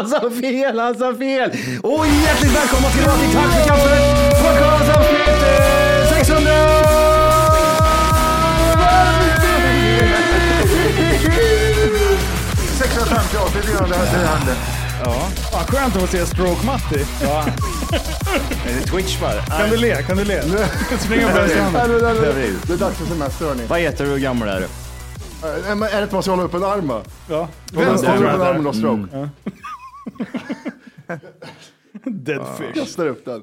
Han sa fel, han sa fel. Och hjärtligt välkomna ska ni vara till Tack för kaffet podcastavsnitt eh, 600! avsnitt innan det här hände. Vad skönt att få se Stroke-Matti. Twitch bara. Kan du le? Kan du le? Springa på den Nej, stranden. men, nej, nej. Det är dags för semester hörni. Vad heter du hur gammal är du? Är är det att man ska hålla upp en arm va? Ja. Vänster det håller är upp en arm och stroke. Dead fish. Kastar upp den.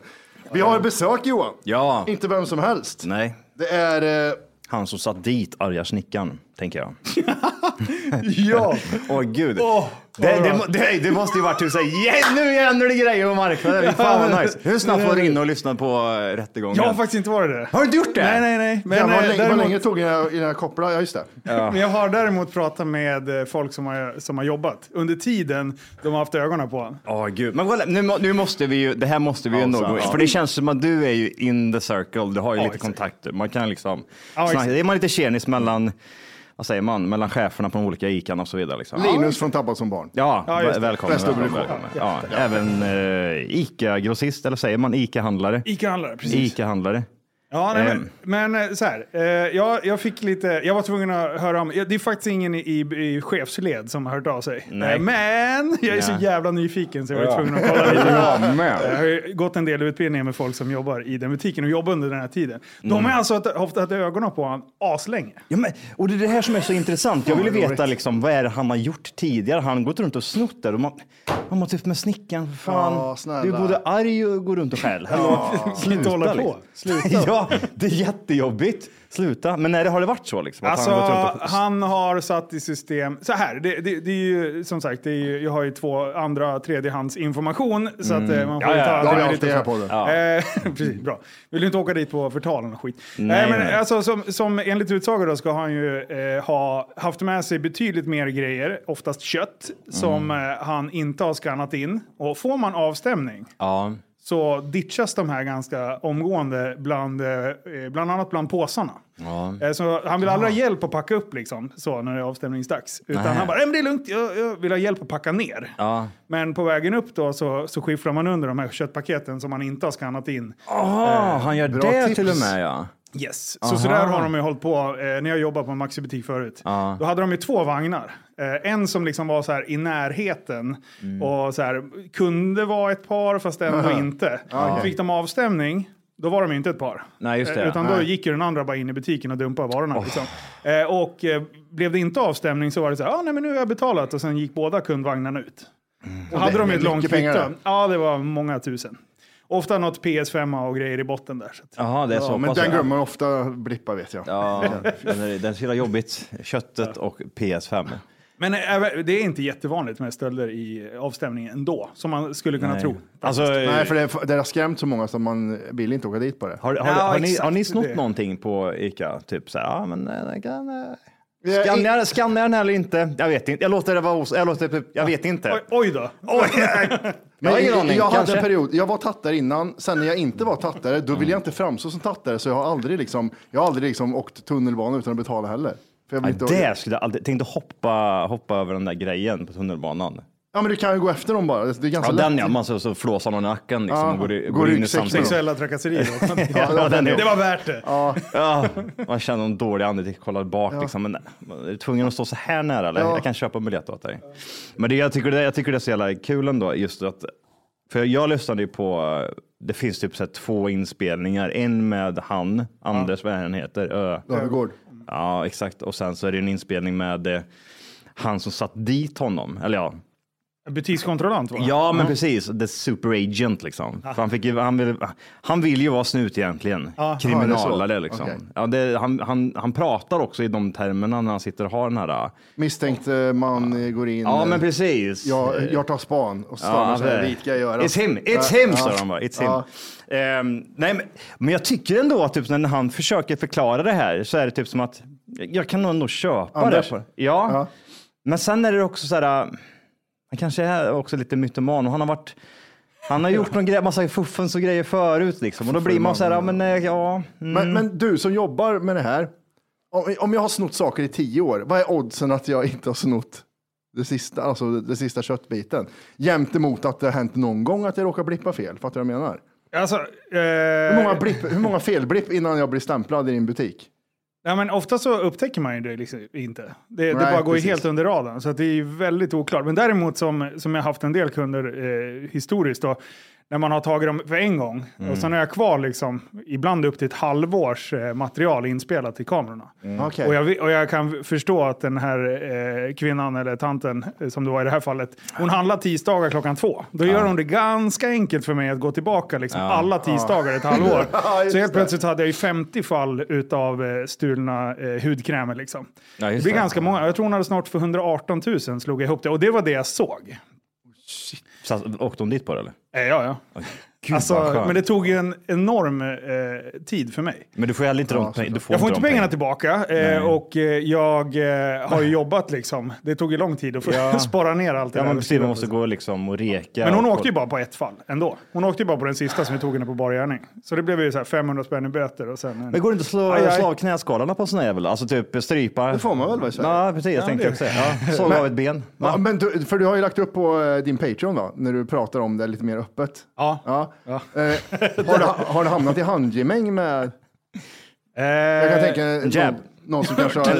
Vi har besök Johan. Ja. Inte vem som helst. Nej, Det är... Eh, han som satt dit arga snickaren, tänker jag. Ja. Åh gud. Åh, det, det, det, det måste ju varit typ såhär, yeah, nu händer det grejer på marknaden. Fan vad nice. Hur snabbt var du inne och lyssnade på uh, rättegången? Jag har faktiskt inte varit det. Har du inte gjort det? Nej, nej, nej. Men, Men, vad, eh, länge, vad däremot, länge tog jag innan jag kopplade? Ja, just det. men jag har däremot pratat med eh, folk som har, som har jobbat under tiden de har haft ögonen på honom. Åh gud, men kolla, nu, nu måste vi ju, det här måste vi ju ändå gå För det känns som att du är ju in the circle, du har ju Ja, lite exakt. kontakter. Man kan liksom, Ja, snacka, är man lite tjenis mellan, vad säger man, mellan cheferna på de olika ikan och så vidare. Liksom. Linus från Tappad som barn. Ja, Ja, välkommen. Välkommen, välkommen. Ja, även uh, ICA-grossist, eller säger man ICA-handlare? Ica-handlare, precis. ICA-handlare. Ja, nej, Ehm. men, men eh, så här. Eh, jag, jag fick lite, jag var tvungen att höra om, det är faktiskt ingen i, i chefsled som har hört av sig. Nej. Eh, men jag är så Ja. jävla nyfiken så jag var tvungen att kolla lite. Ja, men. Jag har ju gått en del utbildningar med folk som jobbar i den butiken och jobbar under den här tiden. De har alltså haft- haft ögonen på honom aslänge. Ja, men, och det är det här som är så intressant. Jag vill veta liksom, vad är det han har gjort tidigare. Han har gått runt och snott där. Och man, man var typ med snickaren, för fan. Ja, snälla. du är både arg och går runt och skäll. Hallå, Sluta hålla på. liksom. Sluta. ja, det är jättejobbigt. Sluta. Men när det har det varit så liksom? Att Alltså, har gått runt och- han har satt i system, så här, det, det, det är ju som sagt, det är ju, jag har ju två andra tredjehandsinformation så att eh, man får Mm. Ja, ju ja, ta ja, har alltid lite här så. på det. Ja. Eh, precis, bra. Vill du inte åka dit på förtalen och skit? Nej, Nej, men nej. alltså som, som enligt utsago då ska han ju eh, ha haft med sig betydligt mer grejer, oftast kött, som Mm. eh, han inte har skannat in. Och får man avstämning Ja. Så ditchas de här ganska omgående, bland, eh, bland annat bland påsarna. Ja. Eh, Så han vill aldrig ha hjälp att packa upp liksom, så när det är avstämningsdags. Utan Nej. han bara, men det är lugnt, jag, jag vill ha hjälp att packa ner. Ja. Men på vägen upp då så, så skifflar man under de här köttpaketen som man inte har skannat in. Ah, han gör det tips. till och med ja. Yes. Så, så där har de ju hållit på eh, när jag jobbade på en Maxi-butik förut. Ja. Då hade de ju två vagnar. Eh, en som liksom var så här i närheten Mm. och så här kunde vara ett par fast ändå inte. Fick de avstämning, då var de inte ett par. Nej, just det. Eh, Utan då Nej. gick ju den andra bara in i butiken och dumpade varorna. Liksom. Eh, och eh, blev det inte avstämning så var det så här, ah, nej men nu har jag betalat och sen gick båda kundvagnarna ut. Då hade det de ett långt kvitto. Ja, det var många tusen. Ofta något PS5 och grejer i botten där. Så. Jaha, det är så Ja, men den glömmer man ofta blippa vet jag. Ja, den är, den är så jobbigt. Köttet och PS5. Men även- det är inte jättevanligt med stölder i avstämningen ändå, som man skulle kunna Nej. tro. Alltså, Nej, för det, det har skrämt så många så man vill inte åka dit på det. har, har, Ja, har, ni, har ni snott det. någonting på Ica? Typ så här, ja men eh, kan... eh, Skannar jag- skannar jag den eller inte? Jag vet inte. Jag låter det vara os- jag, låter, jag vet inte. Oj, oj då! Oj, jag har ingen jag, aning. jag hade Kanske. en period, jag var tattare innan, sen när jag inte var tattare, då ville jag inte framstå som tattare, så jag har aldrig liksom, jag har aldrig liksom åkt tunnelbana utan att betala heller. För Ja, inte, det skulle jag aldrig... Tänkte hoppa, hoppa över den där grejen på tunnelbanan. ja men du kan ju gå efter dem bara, det är ganska Ja, lätt. den ja. Man så, så flåsar någon i nacken liksom. Ja, och går, i, går går in i samtalet. Sexuella trakasserier. Ja, den är- det var värt det. Ja, man känner en dålig ande, kollar bak liksom. Men är tvungen att stå så här nära eller? Ja. Jag kan köpa en biljett åt dig. Men det, jag, tycker det, jag tycker det är så jävla kul ändå, just att för jag lyssnade ju på, det finns typ så här två inspelningar, en med han, Anders, vad han heter, Ö. Övergård. Ja, exakt. Och sen så är det en inspelning med eh, han som satt dit honom. Eller ja, Butikskontrollant va? Ja, men precis. The super agent liksom. För han, fick ju, han, vill, han vill ju vara snut egentligen. Ja. Kriminalare Ja, så. liksom. Okej. Ja, det, han, han, han pratar också i de termerna när han sitter och har den här. äh, Misstänkt eh, man eh, går in, Ja, men eh, precis. jag, jag tar span och Ja, ja, så här, det- dit ska jag göra. It's him, it's Ja, him, ja. står han bara. It's him. Ja. Ehm, nej, men, men jag tycker ändå att typ, när han försöker förklara det här så är det typ som att jag kan nog ändå köpa Anders? det. På, ja. Ja. men sen är det också så här, äh, han kanske är också lite mytoman och han har varit han har gjort någon grej, massa fuffens och grejer förut liksom. Och då blir man så här, ja men eh, ja. Mm. Men, men du som jobbar med det här, om, om jag har snott saker i tio år, vad är oddsen att jag inte har snott det sista, alltså det sista köttbiten? Jämt emot att det har hänt någon gång att jag råkar blippa fel, fattar du vad jag menar? Alltså, Hur eh, många, blipp, hur många felblipp innan jag blir stämplad i din butik? Ja, men ofta så upptäcker man ju det liksom inte. Det, det Nej, bara går precis. helt under radarn, så att det är väldigt oklart. Men däremot som, som jag haft en del kunder eh, historiskt då, när man har tagit dem för en gång Mm. och sen är jag kvar liksom, ibland upp till ett halvårs eh, material inspelat i kamerorna. Okej. Och, jag, och jag kan förstå att den här eh, kvinnan eller tanten, eh, som det var i det här fallet, hon handlar tisdagar klockan två. Då gör hon det ganska enkelt för mig att gå tillbaka liksom, alla tisdagar ett halvår. Ja, så helt plötsligt hade jag ju 50 fall utav eh, stulna eh, hudkrämer. Liksom. Ja, det blir det. ganska många. Jag tror hon hade snart för 118 000 slog jag ihop det. Och det var det jag såg. Så, åkte hon dit på det eller? Eh, ja, ja. Gud, Alltså, men det tog ju en enorm eh, tid för mig. Men du får ju heller inte de pengarna. Du får Jag får inte pengarna tillbaka eh, och eh, jag eh, har ju jobbat liksom. Det tog ju lång tid att få Ja. spara ner allt det Ja, där. men precis. Man måste gå liksom och reka. Men hon och, åkte ju bara på ett fall ändå. Hon åkte ju bara på den sista som vi tog henne på bar gärning. Så det blev ju så här 500 spänn i böter och sen... En... Men går det inte att slå, Aj, aj. slå av knäskalarna på en sån jävel? Alltså typ strypa? Det får man väl va, i Sverige? Ja, precis. Jag tänkte det- också säga. Ja, såg av ett ben. Ja, men du, för du har ju lagt upp på eh, din Patreon då, när du pratar om det lite mer öppet. Ja. Ja. Eh, har, du, har du hamnat i handgemäng med, Eh, jag kan tänka jab. någon, som kanske har...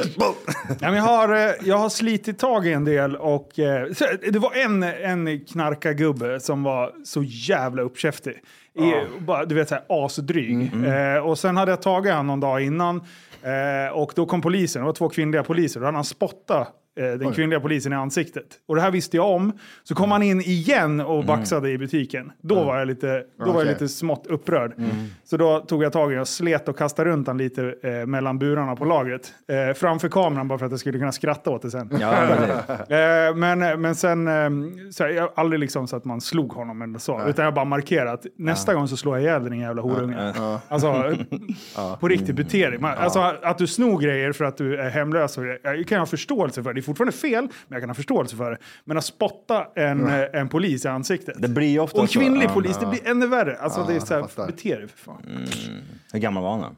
Ja, men jag, har, eh, jag har slitit tag i en del och eh, så, det var en, en knarkargubbe som var så jävla uppkäftig. I, bara, du vet, så här, asdryg. Eh, och sen hade jag tagit han någon dag innan eh, och då kom polisen, det var två kvinnliga poliser, då hade han spottat eh, den kvinnliga polisen i ansiktet. Och det här visste jag om. Så kom han in igen och baxade i butiken. Då var jag lite, då var jag lite smått upprörd. Så då tog jag tag i och slet och kastade runt han lite eh, mellan burarna på lagret. Eh, framför kameran bara för att jag skulle kunna skratta åt det sen. Ja, men det, Eh, men, men sen, eh, så här, jag aldrig liksom så att man slog honom eller så, utan jag bara markerat. Nästa gång så slår jag ihjäl din jävla horunge. Alltså, på riktigt bete dig. Man, Alltså att du snor grejer för att du är hemlös, och det- jag kan ha förståelse för. Det fortfarande fel, men jag kan ha förståelse för det. Men att spotta en, eh, en polis i ansiktet. det blir ju ofta och en så. kvinnlig Ja. polis, det blir ännu värre. Alltså det är så här, bete dig för fan. Hur gammal var han?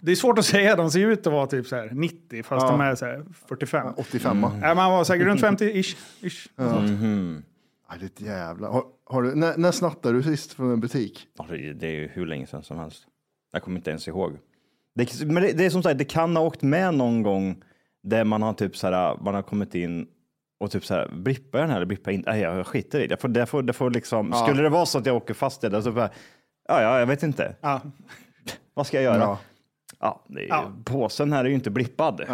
Det är svårt att säga, de ser ut att vara typ så här 90, fast Ja. de är så här 45. 85 Nej, men han var säkert runt 50-ish. ish. Aj, ditt jävla. Har, har du, när, när snattade du sist från en butik? Alltså, det är ju hur länge sedan som helst. Jag kommer inte ens ihåg. Det, men det, det är som sagt, det kan ha åkt med någon gång där man har typ så här, man har kommit in och typ så här, blippar jag den här eller blippar jag inte? Nej, jag skiter i det. Jag får, det, får, det får liksom, Skulle det vara så att jag åker fast i det, så bara, ja, ja, jag vet inte. Ja. Vad ska jag göra? Ja. Ja, det är, Ja. Påsen här är ju inte blippad.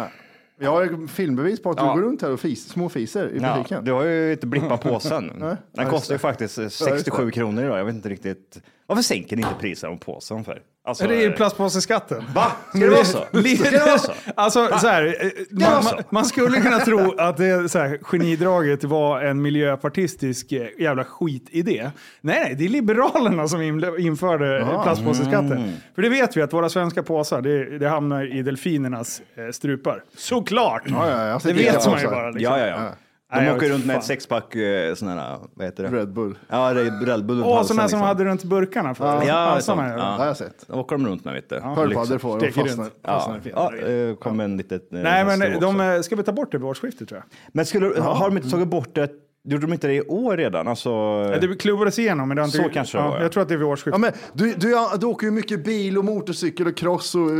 Jag har filmbevis på att Ja. du går runt här och fis, små fiser i Ja, butiken. du har ju inte blippat påsen. Den Ja, kostar ju faktiskt eh, 67 kronor idag. Jag vet inte riktigt. Varför sänker ni inte priset på påsen för? Alltså, Det är ju eh, plastpåseskatten. Va? Ska det vara så? Lite- Ska det vara så? Alltså, så här, eh, man, så? man, man skulle kunna tro att det så här, genidraget var en miljöpartistisk eh, jävla skitidé. Nej, nej, det är Liberalerna som in- införde eh, plastpåseskatten. Mm. För det vet vi att våra svenska påsar, det, det hamnar i delfinernas eh, strupar. Såklart! Ja, ja, jag har det vet man ju bara. Liksom. Ja, ja, ja. Nej, De jag åker runt med fan. ett sexpack eh, sådana här, vad heter det? Red Bull. Ja, Red Bull Åh, halsen, sådana som liksom. hade runt burkarna förut. Ja, såna, sånt. ja. Det har jag sett. Då åker de runt med, vet du. Sköldpaddor får de Steker fastna. runt. Ja, Fastnar i ja, eh, kom en litet... eh, Nej, men de eh, ska vi ta bort det vid årsskiftet tror jag. Men skulle, har de inte tagit bort det? Gjorde de inte det i år redan? Alltså, Ja, Det klubbades igenom, men det inte... Så kanske det ja, var, ja. Jag tror att det är vid Ja, årsskiftet. men du, du, du åker ju mycket bil och motorcykel och cross och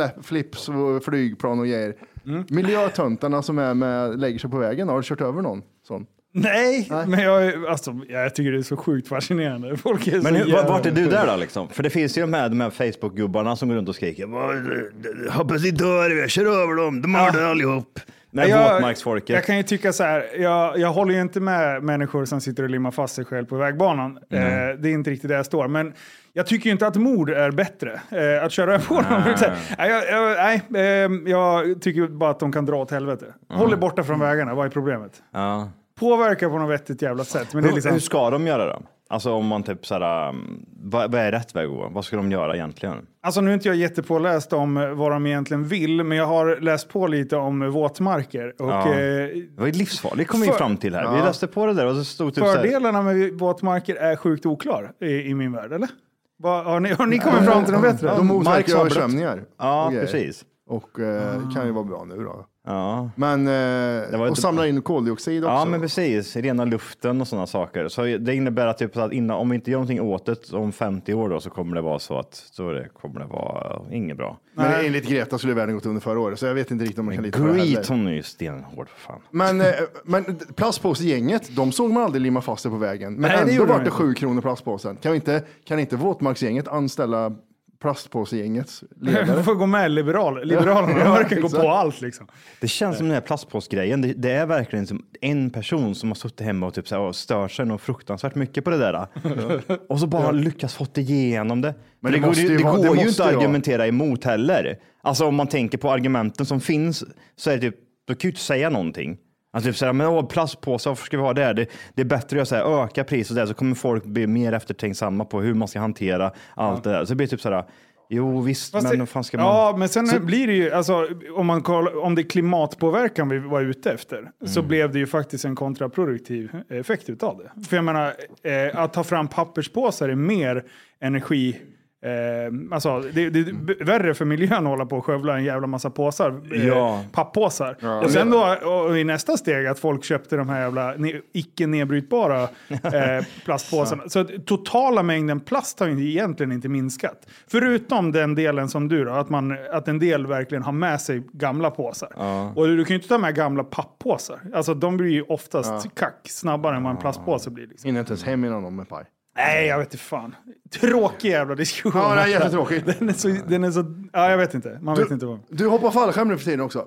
eh, flips och flygplan och grejer. Mm. Miljötöntarna som är med, lägger sig på vägen, har du kört över någon sån? Nej, men jag, alltså, jag tycker det är så sjukt fascinerande. Folk är Men så hur, jävla... vart är du där då liksom? För det finns ju de här, de här Facebook-gubbarna som går runt och skriker "Vad- Hoppas ni dör, jag kör över dem, de mördar allihop. Med jag, jag kan ju tycka så här, jag, jag håller ju inte med människor som sitter och limmar fast sig själv på vägbanan. Eh, det är inte riktigt där jag står. Men jag tycker ju inte att mord är bättre. Eh, att köra på dem. Nej, jag, jag, nej eh, jag tycker bara att de kan dra åt helvete. Håll er borta från vägarna, vad är problemet? Ja. Påverka på något vettigt jävla sätt. Men det är liksom... hur ska de göra då? Alltså om man typ såhär, um, vad, vad är rätt väg att gå? Vad ska de göra egentligen? Alltså nu är inte jag jättepåläst om vad de egentligen vill, men jag har läst på lite om våtmarker. Och, Ja. eh, Det var ju livsfarligt kom vi fram till här. Vi läste på det där och det stod typ fördelarna med våtmarker är sjukt oklar i, i min värld, eller? Vad- har, ni, har ni kommit fram till något bättre? De motverkar översvämningar. Ja, precis. Och eh, det kan ju vara bra nu då. Ja. Men, eh, och inte- samla in koldioxid också. Ja, men precis. Rena luften och sådana saker. Så det innebär att, typ, att innan, om vi inte gör någonting åt det om 50 år då, så kommer det vara så att så det kommer det vara inget bra. Men enligt Greta skulle världen gått under förra året, så jag vet inte riktigt om man kan lita på det heller. hon är ju stenhård för fan. Men, eh, men plastpåsegänget, de såg man aldrig limma fast sig på vägen. Men Nej, det ändå gjorde var de det inte. sju kronor plastpåsen. Kan, vi inte, kan inte våtmarksgänget anställa plastpåsegängets ledare? får gå med liberal, Liberalerna, Ja, verkar gå på allt liksom. Det känns som den här plastpåsgrejen. Det, det är verkligen som en person som har suttit hemma och, typ, så här, och stört sig något fruktansvärt mycket på det där. och så bara lyckas fått igenom det. Men det det, går, ju- det vara- går det ju inte att argumentera emot heller. Alltså om man tänker på argumenten som finns så är det typ, då kan ju inte säga någonting. Alltså typ såhär, men åh, plastpåsar, varför ska vi ha det? Det, det är bättre att såhär, öka priset så kommer folk bli mer eftertänksamma på hur man ska hantera allt det där. Så det blir typ sådär, jo visst, Fast men det- vad fan ska man... Ja, men sen Så- blir det ju, alltså, om, man kollar, om det är klimatpåverkan vi var ute efter, så Mm. blev det ju faktiskt en kontraproduktiv effekt utav det. För jag menar, eh, att ta fram papperspåsar är mer energi Eh, alltså, det, det är b- värre för miljön att hålla på och skövla en jävla massa påsar, eh, Ja. papppåsar. och sen då och i nästa steg att folk köpte de här jävla ne- icke nedbrytbara eh, plastpåsarna. Så att totala mängden plast har egentligen inte minskat. Förutom den delen som du då, att, man, att en del verkligen har med sig gamla påsar. Och du kan ju inte ta med gamla papppåsar. Alltså de blir ju oftast kack snabbare än vad en plastpåse blir. Liksom. Hinner inte ens hem innan de är paj. Nej, jag vet inte fan. Tråkig jävla diskussion. Ja, det är jättetråkigt. Den är så, den är så, ja jag vet inte. Man vet inte vad. Du hoppar fallskärm nu för tiden också.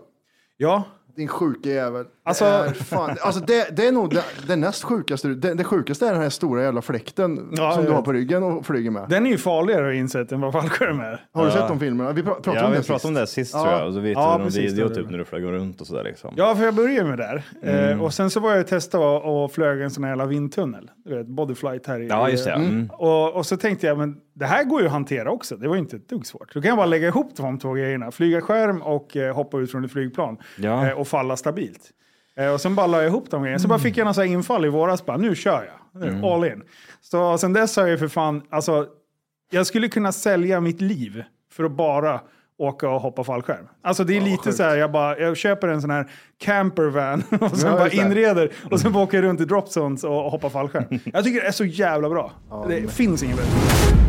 Ja, Din sjuka jävel. Alltså- Det, är fan, alltså det, det är nog det, det näst sjukaste. Det, det sjukaste är den här stora jävla fläkten Ja, som du har på ryggen och flyger med. Den är ju farligare har jag insett än vad fallskärm är. Har du sett de filmerna? Vi pra- pratade Ja, om vi det pratade om det sist tror jag. Och så vet Ja, du någon precis, det var typ det. när du flög runt och sådär liksom. Ja, för jag började med där. Mm. Eh, och sen så var jag och testade och, och flög en sån här jävla vindtunnel. Du vet, bodyflight här i... Ja, just det. Mm. Och, och så tänkte jag, men det här går ju att hantera också. Det var inte ett dugg svårt. Då kan bara lägga ihop de två grejerna. Flyga skärm och eh, hoppa ut från ett flygplan. Ja. Eh, och falla stabilt. Eh, och sen bara la jag ihop de grejerna. Så bara fick jag här infall i våras. Bara, nu kör jag. Mm. All in. Så sen dess har jag för fan, alltså, jag skulle kunna sälja mitt liv för att bara åka och hoppa fallskärm. Alltså det är lite så här, jag, bara, jag köper en sån här campervan och sen Ja, bara inreder och sen bara åker jag runt i dropzones och hoppar fallskärm. Jag tycker det är så jävla bra. det finns inget bättre.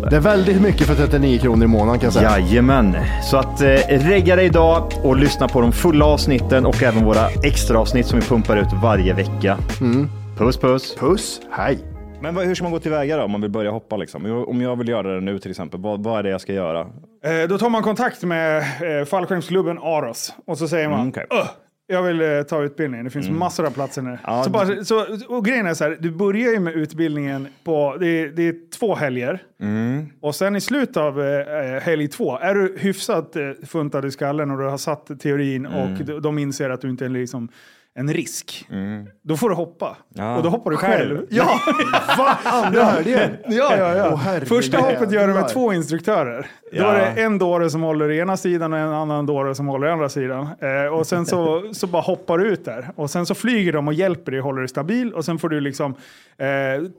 det. Det är väldigt mycket för 39 kronor i månaden kan jag säga. Jajamän, så att eh, regga dig idag och lyssna på de fulla avsnitten och även våra extra avsnitt som vi pumpar ut varje vecka. Mm. Puss puss! Puss, hej. Men vad, hur ska man gå tillväga då om man vill börja hoppa liksom? Om jag vill göra det nu till exempel, vad, vad är det jag ska göra? Eh, då tar man kontakt med eh, fallskärmsklubben Aros och så säger man Mm, okej. "Öh, jag vill eh, ta utbildningen, det finns massor av platser nu. Ja, så bara, så, och grejen är så här, du börjar ju med utbildningen på, det är, det är två helger. Mm. Och sen i slutet av eh, helg två, är du hyfsat eh, funtad i skallen och du har satt teorin Mm. och de, de inser att du inte är liksom en risk. Då får du hoppa. Ja. Och då hoppar du Själv? själv. Ja, Va? Andra helgen? ja, ja. ja. Herregud. Första hoppet gör du med två instruktörer. Då Ja. är det en dåre som håller i ena sidan och en annan dåre som håller i andra sidan. Eh, och sen så, så bara hoppar du ut där. Och sen så flyger de och hjälper dig håller dig stabil. Och sen får du liksom eh,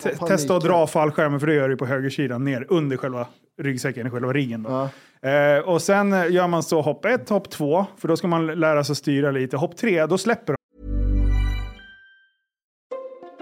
panik. testa att dra fallskärmen, för det gör du på högersidan, ner under själva ryggsäcken, själva riggen. Då. Eh, och sen gör man så hopp ett, hopp två, för då ska man lära sig styra lite. Hopp tre, då släpper.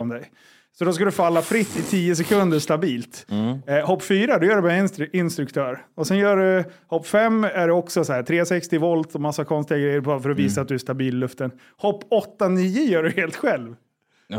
Om dig. Så då ska du falla fritt i 10 sekunder stabilt. Eh, hopp 4, då gör du med instru- instruktör. Och sen gör du hopp 5 är det också så här 360 volt och massa konstiga grejer på för att visa att du är stabil i luften. Hopp 8, 9 gör du helt själv.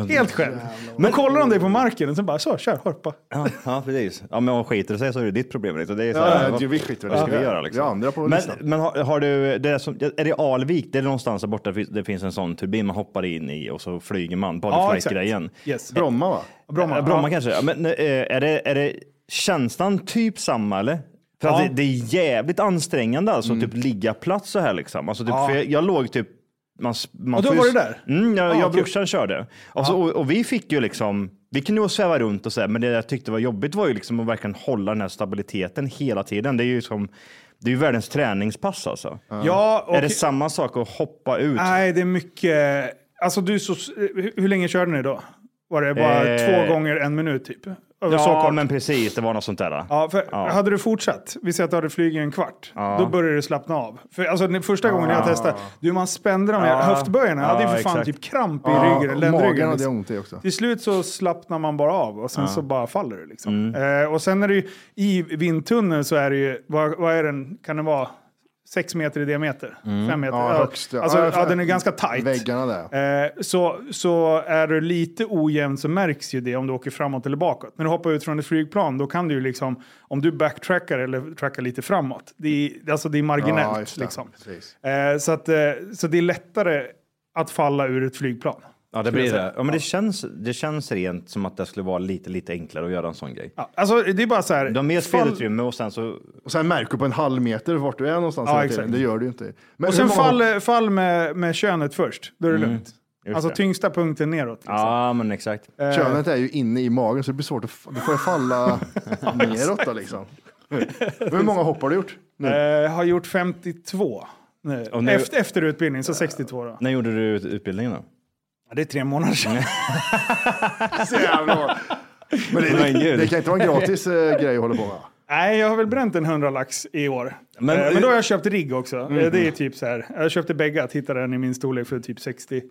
Helt själv. Men kollar de dig på marken och sen bara så, kör, hoppa. Ja, ja precis. Ja, men om skiter sig så är det ditt problem. Liksom. Det är så Ja, här, ja, vad, vi skiter vad ska vi göra? Liksom? Vi andra på men men har, har du, det är, som, är det Alvik? Det är någonstans där borta det finns en sån turbin man hoppar in i och så flyger man. Ja, Bodyflight-grejen. Yes. Bromma va? Bromma, Ja, Bromma ja. kanske. Ja, men, eh, är, det, är det känslan typ samma eller? För att Ja. det, det är jävligt ansträngande alltså, typ ligga plats så här liksom. Alltså, typ, Ja. för jag, jag låg typ man, man Och då var du där? Mm, jag, Ja, jag och brorsan körde. Och, så, och, och vi fick ju liksom, vi kunde ju sväva runt och så här, men det jag tyckte var jobbigt var ju liksom att verkligen hålla den här stabiliteten hela tiden. Det är ju som, det är ju världens träningspass alltså. Ja, och, Är det samma sak att hoppa ut? Nej, det är mycket. Alltså du så, hur, hur länge körde ni då? Var det bara Eh, två gånger en minut typ? Över så ja, kort? men precis, det var något sånt där. Ja, för Ja. hade du fortsatt, vi säger att du hade flugit en kvart, Ja. då började du slappna av. För alltså, den första gången jag testade, du man spände de här Ja. höftböjarna, jag hade ju för fan exakt. typ kramp i Ja, ryggen, och ländryggen. magen hade jag ont i också. Till slut så slappnar man bara av och sen så bara faller du. Liksom. Mm. Eh, och sen är det ju, i vindtunneln så är det ju, vad, vad är den, kan det vara sex meter i diameter. Fem meter. Ja, högst, ja. Alltså, Ja, ja, den är ganska tight. Väggarna där. Eh, så, så är du lite ojämn så märks ju det om du åker framåt eller bakåt. När du hoppar ut från ett flygplan då kan du ju liksom, om du backtrackar eller trackar lite framåt, det är, alltså det är marginellt. Ja, det. liksom. Eh, så, att, eh, så det är lättare att falla ur ett flygplan. Ja, det blir det. Ja, men det känns, det känns rent som att det skulle vara lite, lite enklare att göra en sån grej. Ja, alltså det är bara så här. Du har mer fall- spelutrymme och sen så... Och sen märker du på en halv meter vart du är någonstans. Ja, hela tiden. exakt. Det gör du ju inte. Men Och hur sen många fall, fall med, med könet först, då är det lugnt. just Alltså det. tyngsta punkten neråt. Liksom. Ja, men exakt. Eh, Könet är ju inne i magen så det blir svårt att... f- Du får ju falla neråt då liksom. Hur många hopp har du gjort? Nu? eh, har gjort 52. Nu. Och nu- Efter, efter utbildning, så 62 då. När gjorde du ut- utbildningen då? Ja, det är tre månader sedan. Så jävla. Men det, det, det kan inte vara en gratis eh, grej att hålla på med. Nej, jag har väl bränt en 100 lax i år. Men- eh, men då har jag köpt rigg också. Eh, Det är typ så här. Jag köpte bägge, att hitta den i min storlek för typ 60.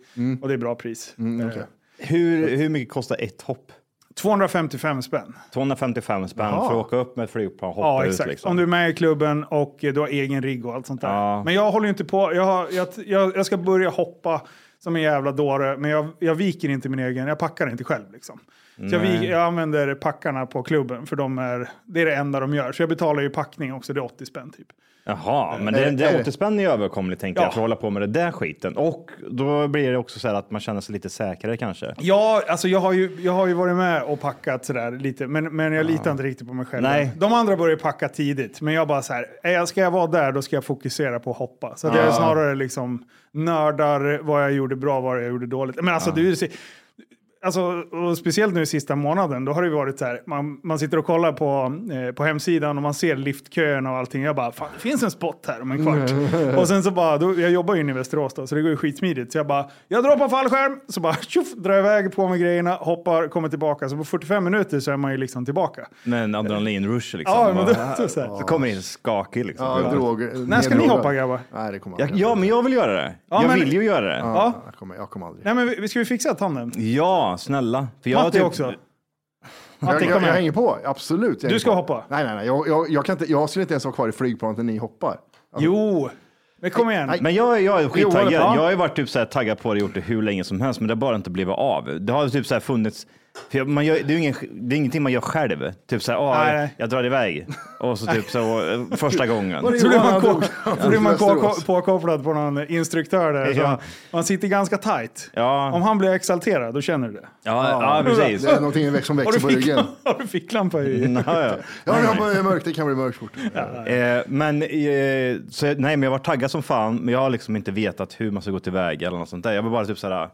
Och det är bra pris. Mm, Eh, okej. Hur, hur mycket kostar ett hopp? 255 spänn. 255 spänn Jaha. för att åka upp med ett flygplan och hoppa Ja, ut. exakt. Liksom. Om du är med i klubben och du har egen rigg och allt sånt där. Ja. Men jag håller ju inte på. Jag, har, jag, jag, jag ska börja hoppa som en jävla dåre, men jag, jag viker inte min egen. Jag packar inte själv liksom. Så jag, vik, jag använder packarna på klubben för de är, det är det enda de gör. Så jag betalar ju packning också, det är 80 spänn typ. Jaha, men Är- det, det är är det? 80 spänn är överkomligt tänker Ja. jag för att hålla på med det där skiten. Och då blir det också så här att man känner sig lite säkrare kanske. Ja, alltså jag har ju, jag har ju varit med och packat sådär lite, men, men jag litar inte riktigt på mig själv. Nej. De andra börjar packa tidigt, men jag bara så här, är jag- ska jag vara där då ska jag fokusera på att hoppa. Så att jag är snarare liksom nördar vad jag gjorde bra, vad jag gjorde dåligt. Men alltså du ser, Alltså, och speciellt nu i sista månaden, då har det ju varit så här, man, man sitter och kollar på, eh, på hemsidan och man ser liftköerna och allting. Jag bara, fan det finns en spot här om en kvart. och sen så bara, då, jag jobbar ju inne i Västerås då, så det går ju skitsmidigt. Så jag bara, jag drar på fallskärm, så bara tjoff, drar jag iväg på med grejerna, hoppar, kommer tillbaka. Så på 45 minuter så är man ju liksom tillbaka. med en adrenalinrush liksom. Ja, men då, så, så här. så kommer in skakig liksom. Ja, Ja, droger. När ska ni neddrogad. hoppa grabbar? Nej, det kommer ja, aldrig. ja, men jag vill göra det. Ja, jag men- vill ju göra det. Ja, Ja. Jag kommer, jag kommer aldrig. Nej men vi, ska vi fixa snälla. För jag Matti typ- också. Jag, Matti, jag, jag hänger på, absolut. Du ska på. hoppa? Nej, nej, nej. Jag, jag, jag, kan inte, jag skulle inte ens vara kvar i flygplanet när ni hoppar. Jo, men kom igen. Nej. Men jag, jag är skittaggad. ja. Jag har ju varit typ så här taggad på det och gjort det hur länge som helst, men det har bara inte blivit av. Det har typ så här funnits för jag- man gör, det, är ingen, det är ingenting man gör själv. Typ så här, nej. jag drar iväg. Och så typ så eh, första gången. Det Så blir man, ko- så blir man ko- påkopplad på någon instruktör där. Så Ja. Man sitter ganska tight. Ja. Om han blir exalterad, då känner du det. Ja, ja, precis. Det är någonting som växer du, på ryggen. har du ficklampa i? Ja, ja. Ja, jag har mörkt, det kan bli mörkt fort. Eh, men, eh, så, nej, men jag var taggad som fan, men jag har liksom inte vetat hur man ska gå tillväga eller något sånt där. Jag var bara typ såhär,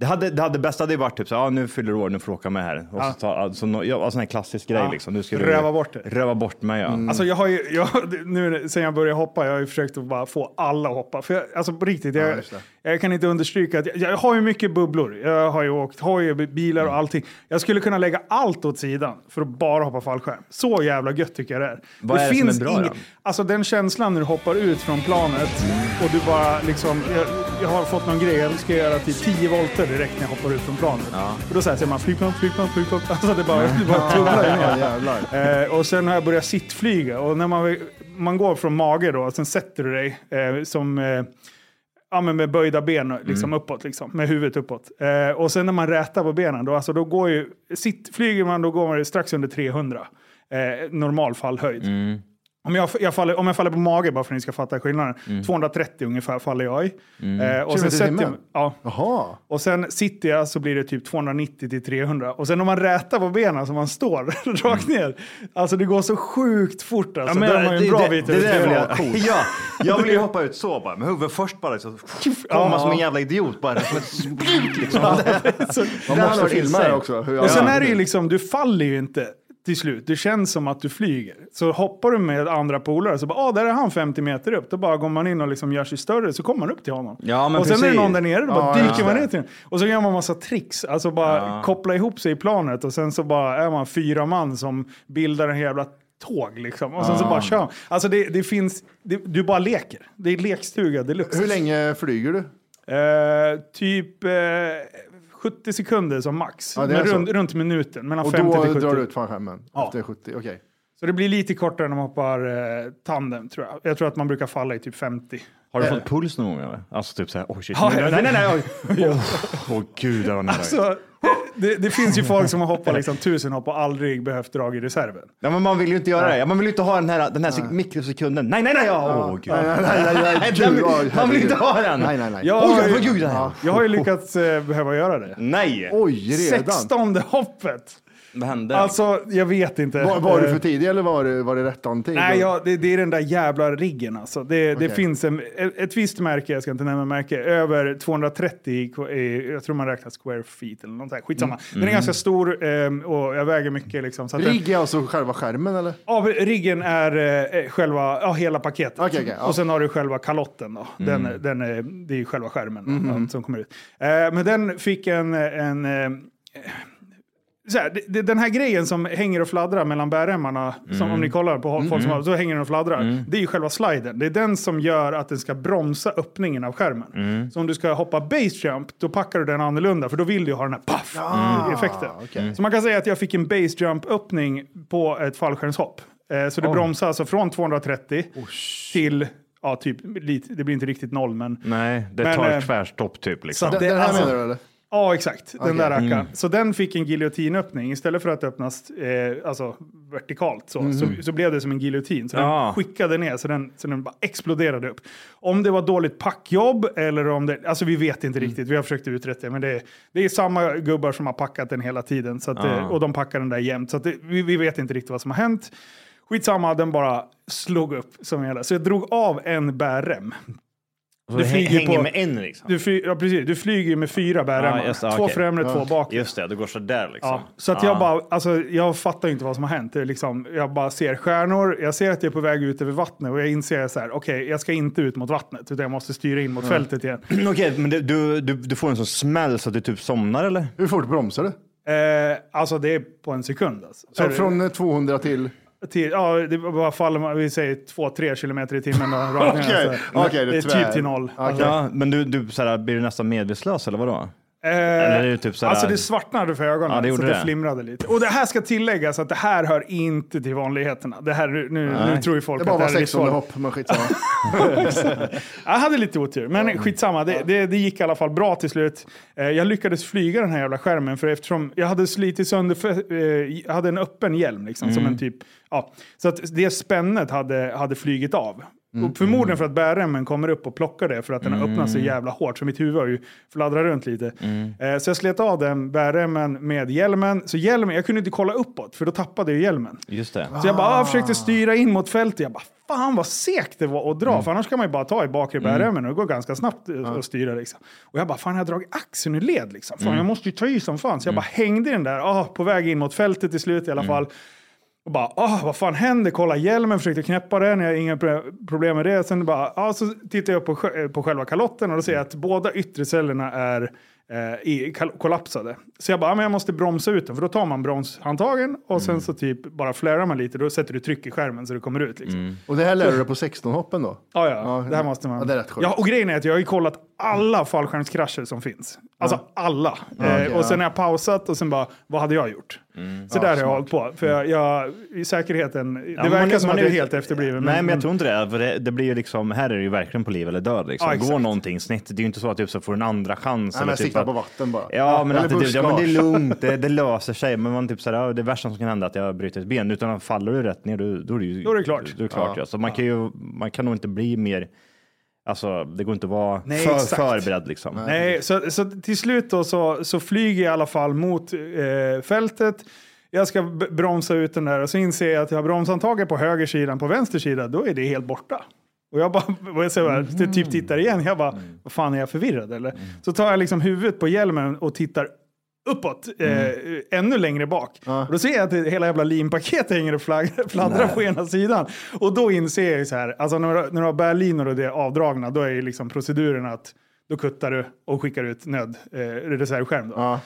det hade, det hade bästa hade varit typ så ja, nu fyller du år, nu får du åka med här. Och så ta, alltså, no, ja, sån här klassisk grej Ja. liksom. Nu ska du Röva bort det. Röva bort mig, ja. Alltså jag har ju, jag, nu sen jag började hoppa, jag har ju försökt att bara få alla att hoppa. För jag, alltså på riktigt, jag, det. Jag kan inte understryka att jag, jag har ju mycket bubblor. Jag har ju åkt hoj, bilar och allting. Jag skulle kunna lägga allt åt sidan för att bara hoppa fallskärm. Så jävla gött tycker jag det är. Vad är det som är bra då? Alltså den känslan när du hoppar ut från planet och du bara liksom, jag, jag har fått någon grej, jag ska göra till 10 volter direkt när jag hoppar ut från planet. Och då säger man flygplan, flygplan, flygplan. Alltså det bara, det bara trumlar Ja, ner. Eh, och sen har jag börjat sittflyga och när man, man går från mage då, sen sätter du dig eh, som eh, Ja, men med böjda ben liksom uppåt, liksom, med huvudet uppåt. Eh, och sen när man rätar på benen, då, alltså, då går ju, sitt, flyger man då går man strax under 300. Eh, normal fallhöjd. Om jag, jag faller, om jag faller på mage, bara för att ni ska fatta skillnaden, 230 ungefär faller jag i. Eh, och, sen sätter jag, ja, Jaha. och sen sitter jag så blir det typ 290 till 300. Och sen om man rätar på benen så man står rakt ner. Alltså det går så sjukt fort alltså. men Då är man ju en bra bit det, över det där vill 300. jag, ja, jag vill ju hoppa ut så bara, med huvudet först bara. Så, komma som en jävla idiot bara. Som ett split liksom. Så- Man Det måste filma det också. Hur Och sen är det ju liksom, du faller ju inte till slut. Det känns som att du flyger. Så hoppar du med andra polare så bara, ah, där är han 50 meter upp. Då bara går man in och liksom gör sig större så kommer man upp till honom. Ja, men och sen är det någon där nere, då bara Ja, dyker man ner till den. Och så gör man massa tricks. Alltså bara koppla ihop sig i planet och sen så bara är man fyra man som bildar en jävla tåg liksom. Och sen så bara kör man. Alltså det, det finns, det, du bara leker. Det är lekstuga deluxe. Hur länge flyger du? Eh, typ eh, 70 sekunder som max. Ja, det är Men så. runt, runt minuten. Mellan Och 50 då till 70. drar du ut fallskärmen? Ja. Efter 70, okej. Så det blir lite kortare när man hoppar eh, tandem tror jag. Jag tror att man brukar falla i typ 50. Har du fått puls någon gång? Eller? Alltså typ så här, oh shit. Ja, nej, nej, nej, nej. Åh oh, gud, det var nära. Alltså, det, det finns ju folk som har hoppat liksom tusen hopp och aldrig behövt dra i reserven. Ja, men man vill ju inte göra det. Man vill ju inte ha den här, den här sek- mikrosekunden. Nej, nej, nej! Åh, gud. Nej, nej, nej, nej, nej, Den- gud, man vill inte ha den. Nej, nej, nej. Jag, det här. jag har ju lyckats eh, behöva göra det. Nej! Oj, redan. 16 hoppet! Vad hände? Alltså, jag vet inte. Var, var du Eh, för tidig eller var det, var det rätt tid? Nej, ja, det, det är den där jävla riggen alltså. Det, det Okej. finns en, ett, visst märke, jag ska inte nämna märke, över 230, i ko- i- jag tror man räknar square feet eller något där. Skitsamma. Den är ganska stor ehm, och jag väger mycket liksom. Så Rigg är alltså själva skärmen eller? ja, riggen är eh, själva, ja hela paketet. Okej, okej, ja. Och sen har du själva kalotten då. Den, den är, det är själva skärmen då, ja, som kommer ut. Eh, men den fick en, en eh, här, det- det, den här grejen som hänger och fladdrar mellan bärremmarna, som om ni kollar på folk som har, så hänger den och fladdrar. Det är ju själva sliden. Det är den som gör att den ska bromsa öppningen av skärmen. Så om du ska hoppa base jump, då packar du den annorlunda, för då vill du ju ha den här paff effekten. Så man kan säga att jag fick en base jump öppning på ett fallskärmshopp. Eh, så det bromsar alltså från 230 till, ja typ, det blir inte riktigt noll men Nej, det Men, tar eh, tvärstopp typ. Liksom. så Den, Det- den här alltså- menar du eller? Ja, exakt. Den Okej. där rackaren. Så den fick en giljotinöppning. Istället för att öppnas eh, alltså, vertikalt så, så, så blev det som en giljotin. Så Ja. den skickade ner så den, så den bara exploderade upp. Om det var dåligt packjobb eller om det... Alltså vi vet inte riktigt. Vi har försökt utreda det. Men det, är- det är samma gubbar som har packat den hela tiden. Så att, det, och de packar den där jämt. Så att det, vi, vi vet inte riktigt vad som har hänt. Skitsamma, den bara slog upp som hela. Så jag drog av en bärrem. Du flyger hänger på- med en liksom. Du, fly, ja, precis. du flyger ju med fyra just det, två okej. främre, två bakre. Just det, det går sådär liksom. Ja, så att jag bara, alltså jag fattar ju inte vad som har hänt. Det är liksom, jag bara ser stjärnor, jag ser att jag är på väg ut över vattnet och jag inser så här, okej, jag ska inte ut mot vattnet, utan jag måste styra in mot fältet igen. Okej, men det, du, du, du får en sån smäll så att du typ somnar eller? Hur fort bromsar du? Eh, alltså det är på en sekund. Alltså. Så Är- från eh, 200 till... till, ja, det bara faller, vi säger 2-3 kilometer i timmen. Okej, alltså. okej, det det är typ till noll. Okej. Alltså, Ja, men du, du såhär, blir du nästan medvetslös eller vadå? Eh, Eller är det typ sådär- Alltså det svartnade för ögonen, Ja, det så det, det. flimrade lite. Och det här ska tilläggas att det här hör inte till vanligheterna. Det här, nu, nu tror ju folk Det bara att det här är 16 livsfarligt. hopp, men skitsamma. Jag hade lite otur, men skitsamma. Det, det, det gick i alla fall bra till slut. Eh, jag lyckades flyga den här jävla skärmen för eftersom jag hade slitit sönder, för, eh, jag hade en öppen hjälm liksom, som en typ, ja. Så att det spännet hade, hade flygit av. Och förmodligen för att bärremmen kommer upp och plockar det för att den har öppnat så jävla hårt så mitt huvud har ju fladdrat runt lite. Eh, så jag slet av den bärremmen med hjälmen. Så hjälmen, jag kunde inte kolla uppåt för då tappade jag hjälmen. Just det. Så jag bara ah, försökte styra in mot fältet. Jag bara, fan vad segt det var att dra. Mm. För annars kan man ju bara ta i bakre bärremmen och det går ganska snabbt eh, att styra. Liksom. Och jag bara, fan jag har dragit axeln ur led. Liksom. Mm. Fan, Jag måste ju ta i som fan. Så jag bara hängde den där, ah, på väg in mot fältet till slut i Mm. alla fall. Och bara, ah, vad fan händer? Kolla hjälmen, försökte knäppa den, jag har inga pro- problem med det. Sen bara, ah, så tittar jag på, sjö- på själva kalotten och då ser jag att båda yttre cellerna är eh, kollapsade. Så jag bara, ah, men jag måste bromsa ut den, för då tar man bromshandtagen och sen så typ bara flärar man lite, då sätter du tryck i skärmen så det kommer ut. Liksom. Och det här lär du dig på 16 hoppen då? Ja, ja, Ja, det här måste man. ja, det är rätt. Ja, och grejen är att jag har ju kollat alla fallskärmskrascher som finns. Alltså alla. okej, eh, och sen ja. har jag pausat och sen bara, vad hade jag gjort? Så där har jag hållit på. För jag, jag, i säkerheten, det Ja, men verkar man- som man att jag är helt efterbliven. Nej, men jag tror inte det. För det, det blir ju liksom, här är det ju verkligen på liv eller död. Liksom. Ja. Går någonting snett, det är ju inte så att typ, så får en andra chans. Nej, eller men typ att- på vatten bara. Ja, men, Eller att det, ja, men det är lugnt, det, det löser sig. Men man typ såhär, ja, det värsta som kan hända är att jag bryter ett ben. Utan faller du rätt ner, då, då är det ju Då är det klart. Då är det klart ja. Så man kan ju, man kan nog inte bli mer, alltså det går inte att vara Nej, för, exakt. förberedd liksom. Nej, så, så till slut då så, så flyger jag i alla fall mot eh, fältet. Jag ska bromsa ut den där och så inser jag att jag har bromshandtaget på höger sidan, på vänster sida, då är det helt borta. Och jag bara, och jag bara, typ tittar igen, jag bara, vad fan är jag förvirrad eller? Så tar jag liksom huvudet på hjälmen och tittar uppåt, eh, ännu längre bak. Och då ser jag att hela jävla linpaketet hänger och flagg- fladdrar på ena sidan. Och då inser jag ju så här, alltså när, du- när du har bärlinor och det är avdragna, då är ju liksom proceduren att då kuttar du och skickar ut nöd, eh, reservskärm. Då.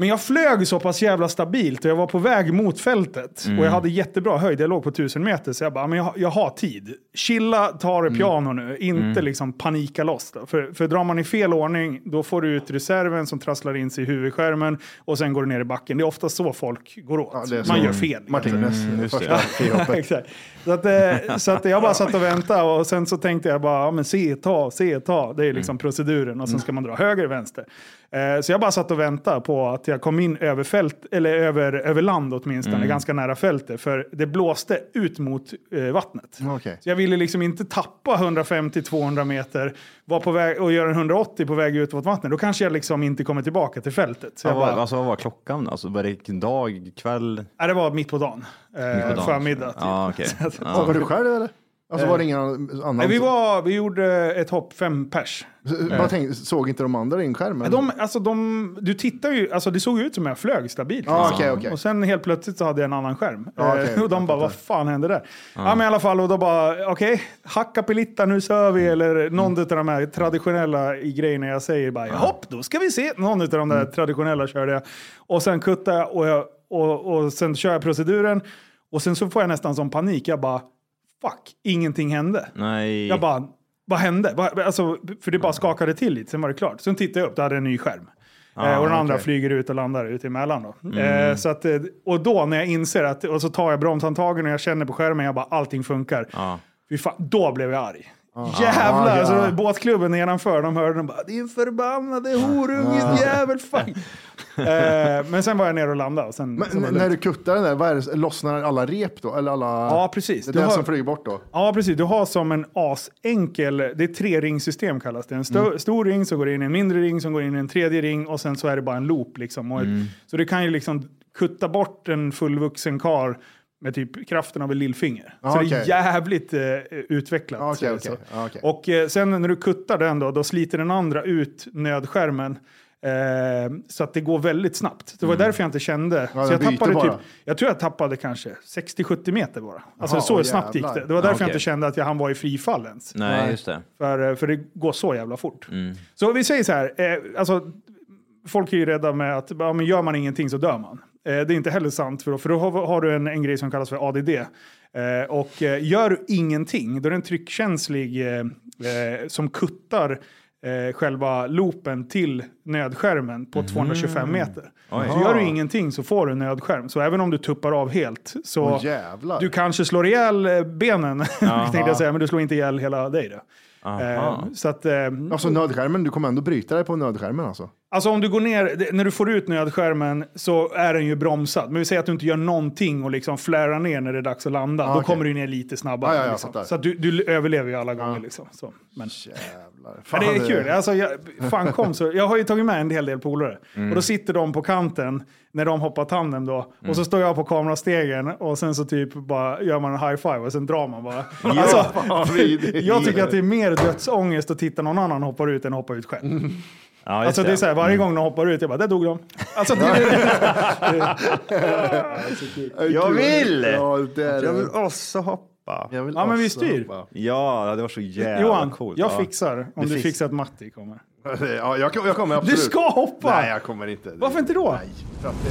Men jag flög så pass jävla stabilt och jag var på väg mot fältet. Mm. Och jag hade jättebra höjd, jag låg på 1000 meter. Så jag bara, men jag, jag har tid. Chilla, ta det piano nu. Inte Mm. liksom panika loss. Då. För, för drar man i fel ordning, då får du ut reserven som trasslar in sig i huvudskärmen. Och sen går du ner i backen. Det är ofta så folk går åt. Ja, man gör fel. Martinez, Mm, just det. första frihoppet. Så, att, eh, så att jag bara satt och väntade och sen så tänkte jag bara, ja, men se, ta, se, ta. Det är liksom Mm. proceduren och sen ska man dra höger, vänster. Eh, så jag bara satt och väntade på att jag kom in över fält, eller över, över land åtminstone, Mm. ganska nära fältet. För det blåste ut mot eh, vattnet. Okej. Så jag ville liksom inte tappa 150-200 meter, var på väg och göra en 180 på väg ut mot vattnet. Då kanske jag liksom inte kommer tillbaka till fältet. Så Ja, jag bara, alltså, vad var klockan? Alltså, var det dag, kväll? nej, det var mitt på dagen. Eh. Förmiddag. Typ. Så att- Ja. Var du själv eller? Alltså var det ingen annan? Nej, vi, var, vi gjorde ett hopp, fem pers. Bara tänkte, såg inte de andra din skärm? De, alltså de, du tittar ju, alltså det såg ut som jag flög stabilt. Ja, liksom. okej, okej. Och sen helt plötsligt så hade jag en annan skärm. Ja, Eh, okej, och de bara, vad fan hände där? Ja. men i alla fall, och då bara, okej, hacka pelitta, nu kör vi. Eller någon Mm. av de här traditionella i grejerna jag säger bara, hopp, då ska vi se. Någon av de där Mm. traditionella körde jag. Och sen kuttade jag och, jag och, och sen kör jag proceduren. Och sen så får jag nästan som panik. Jag bara, fuck, ingenting hände. Nej. Jag bara, vad hände? Alltså, för det bara skakade till lite, sen var det klart. Sen tittade jag upp, då hade en ny skärm. eh, och den andra okej. flyger ut och landar ute emellan. Då. Eh, så att, eh, och då när jag inser att, och så tar jag bromshandtagen och jag känner på skärmen, jag bara, allting funkar. Fy fan, då blev jag arg. Jävlar! Ah, ja. Alltså, båtklubben nedanför, de hörde de bara “Din förbannade horunge jävel!” fuck. eh, Men sen var jag ner och landade. Och sen, Men sen när du kuttar den där, vad är det, lossnar alla rep då? Eller alla... Ja, precis. Det är Du det har- som flyger bort då? Ja, precis. Du har som en asenkel, det är tre ringsystem kallas det. En stö- Mm. stor ring som går in i en mindre ring som går in i en tredje ring och sen så är det bara en loop liksom. Mm. Så det kan ju liksom kutta bort en fullvuxen kar med typ kraften av ett lillfinger. Ja, så det okej. är jävligt eh, utvecklat. Så. Ja, okej. Och eh, sen när du kuttar den då, då sliter den andra ut nödskärmen. Eh, så att det går väldigt snabbt. Det var därför jag inte kände. Mm. Ja, så jag tappade typ, jag tror jag tappade kanske 60-70 meter bara. Alltså Jaha, så åh, snabbt gick det. jävlar. Det var därför jag okej. inte kände att jag, han var i frifall ens. Nej, just det. För, eh, för det går så jävla fort. Så vi säger så här, eh, alltså, folk är ju rädda med att ja, men gör man ingenting så dör man. Eh, det är inte heller sant, för då, för då har, du en, en grej som kallas för ADD. Eh, och eh, gör du ingenting, då är det en tryckkänslig som kuttar eh, själva loopen till nödskärmen på 225 meter. Så gör du ingenting så får du en nödskärm. Så även om du tuppar av helt så jävlar. du kanske slår ihjäl benen, tänkte jag säga, men du slår inte ihjäl hela dig. Då. Eh, så att, eh, Alltså nödskärmen, du kommer ändå bryta dig på nödskärmen alltså? Alltså om du går ner, när du får ut nödskärmen så är den ju bromsad. Men vi säger att du inte gör någonting och liksom flärar ner när det är dags att landa. Ah, då okej. kommer du ner lite snabbare. Ja, ja, jag liksom. Så du, du överlever ju alla gånger. Liksom. Så. Men, Jävlar. men Fan, det är kul. Alltså, jag, fan kom så, jag har ju tagit med en hel del polare. Mm. Och då sitter de på kanten när de hoppar tandem då. Mm. Och så står jag på kamerastegen och sen så typ bara gör man en high five och sen drar man bara. Alltså, Fan, vidrigt. jag tycker att det är mer dödsångest att titta någon annan hoppa ut än att hoppa ut själv. Ja, Alltså det är så här, varje gång de hoppar ut, jag bara, där dog de. Alltså, det, Jag vill! Ja, det är Jag vill också hoppa. Jag vill Ja, men vi också styr. hoppa. Ja, det var så jävla Johan, coolt. jag ja. fixar om Du du fix- fixar att Matti kommer. Ja, jag, jag kommer absolut. Du ska hoppa! Nej, jag kommer inte. Varför inte då? Nej, för att det...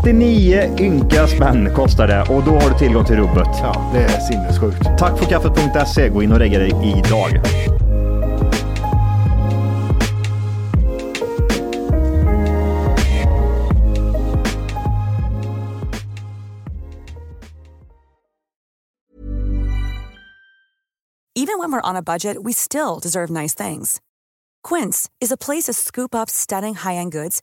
39 ynka spänn kostar det och då har du tillgång till rubbet. Ja, det är sinnessjukt. Tack för kaffet.se. Gå in och regga dig idag. Even when we're on a budget, we still deserve nice things. Quince is a place to scoop up stunning high-end goods